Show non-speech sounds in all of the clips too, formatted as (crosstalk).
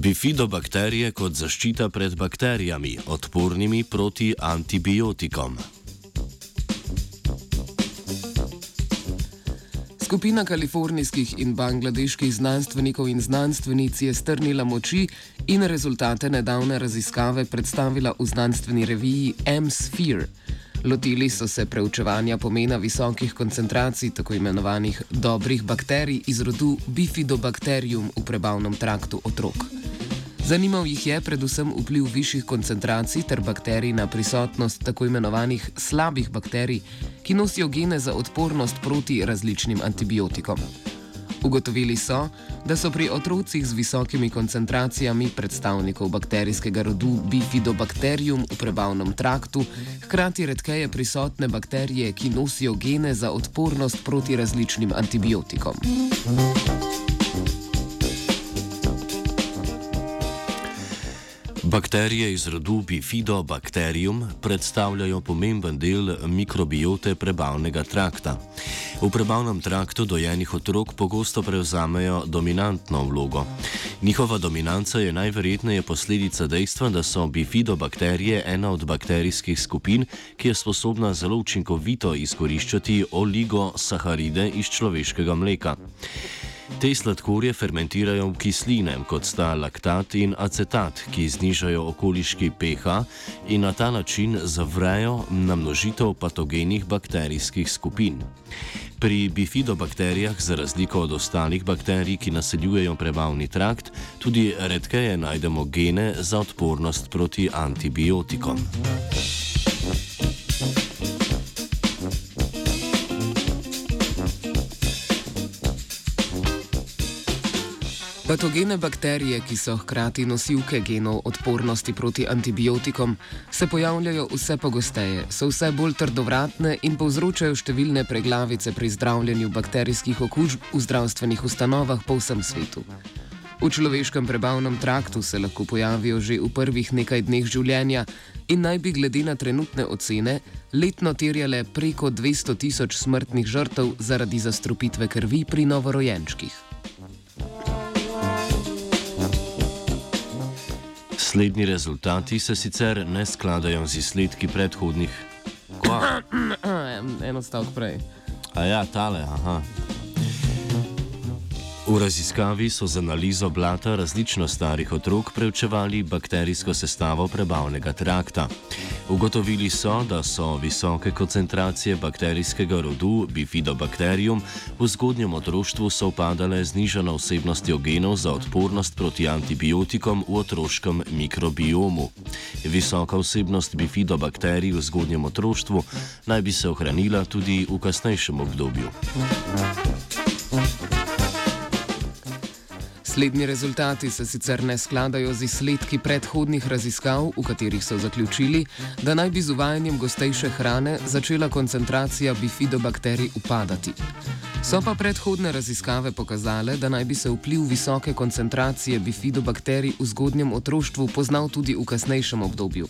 Bifidobakterije kot zaščita pred bakterijami, odpornimi proti antibiotikom. Skupina kalifornijskih in bangladeških znanstvenikov in znanstvenic je strnila moči in rezultate nedavne raziskave predstavila v znanstveni reviji M-Sphere. Lotili so se preučevanja pomena visokih koncentracij tako imenovanih dobrih bakterij iz rodu Bifidobacterium v prebavnem traktu otrok. Zanimal jih je predvsem vpliv višjih koncentracij ter bakterij na prisotnost tako imenovanih slabih bakterij, ki nosijo gene za odpornost proti različnim antibiotikom. Ugotovili so, da so pri otrocih z visokimi koncentracijami predstavnikov bakterijskega rodu Bifidobacterium v prebavnem traktu hkrati redkeje prisotne bakterije, ki nosijo gene za odpornost proti različnim antibiotikom. Bakterije iz rodu Bifidobacterium predstavljajo pomemben del mikrobiote prebavnega trakta. V prebavnem traktu dojenih otrok pogosto prevzamejo dominantno vlogo. Njihova dominanca je najverjetneje posledica dejstva, da so bifidobakterije ena od bakterijskih skupin, ki je sposobna zelo učinkovito izkoriščati oligosaharide iz človeškega mleka. Te sladkorje fermentirajo v kisline, kot sta laktat in acetat, ki znižajo okoliški pH in na ta način zavrejo namnožitev patogenih bakterijskih skupin. Pri bifidobakterijah, za razliko od ostalih bakterij, ki naseljujejo prebavni trakt, tudi redkeje najdemo gene za odpornost proti antibiotikom. Patogene bakterije, ki so hkrati nosilke genov odpornosti proti antibiotikom, se pojavljajo vse pogosteje, so vse bolj trdovratne in povzročajo številne preglavice pri zdravljenju bakterijskih okužb v zdravstvenih ustanovah po vsem svetu. V človeškem prebavnem traktu se lahko pojavijo že v prvih nekaj dneh življenja in naj bi glede na trenutne ocene letno terjale preko 200 tisoč smrtnih žrtev zaradi zastrupitve krvi pri novorojenčkih. Slednji rezultati se sicer ne skladajo z izsledki predhodnih. (clears throat) Eno stavek prej. A ja, tale, aha. V raziskavi so z analizo blata različno starih otrok preučevali bakterijsko sestavo prebavnega trakta. Ugotovili so, da so visoke koncentracije bakterijskega rodu Bifidobacterium v zgodnjem otroštvu sovpadale z nižano vsebnostjo genov za odpornost proti antibiotikom v otroškem mikrobiomu. Visoka vsebnost Bifidobakterij v zgodnjem otroštvu naj bi se ohranila tudi v kasnejšem obdobju. Slednji rezultati se sicer ne skladajo z izsledki predhodnih raziskav, v katerih so zaključili, da naj bi z uvajanjem gostejše hrane začela koncentracija bifidobakterij upadati. So pa predhodne raziskave pokazale, da naj bi se vpliv visoke koncentracije bifidobakterij v zgodnjem otroštvu poznal tudi v kasnejšem obdobju.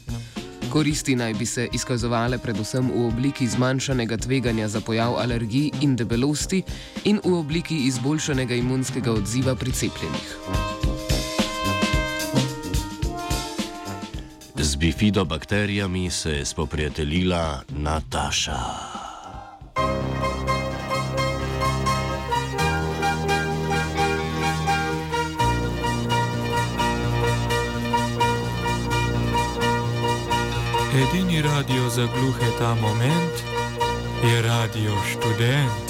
Koristi naj bi se izkazovale predvsem v obliki zmanjšanega tveganja za pojav alergij in debelosti in v obliki izboljšanega imunskega odziva pri cepljenih. Z bifidobakterijami se je spoprijateljila Nataša. Edini radio za gluhe ta moment je radio študent.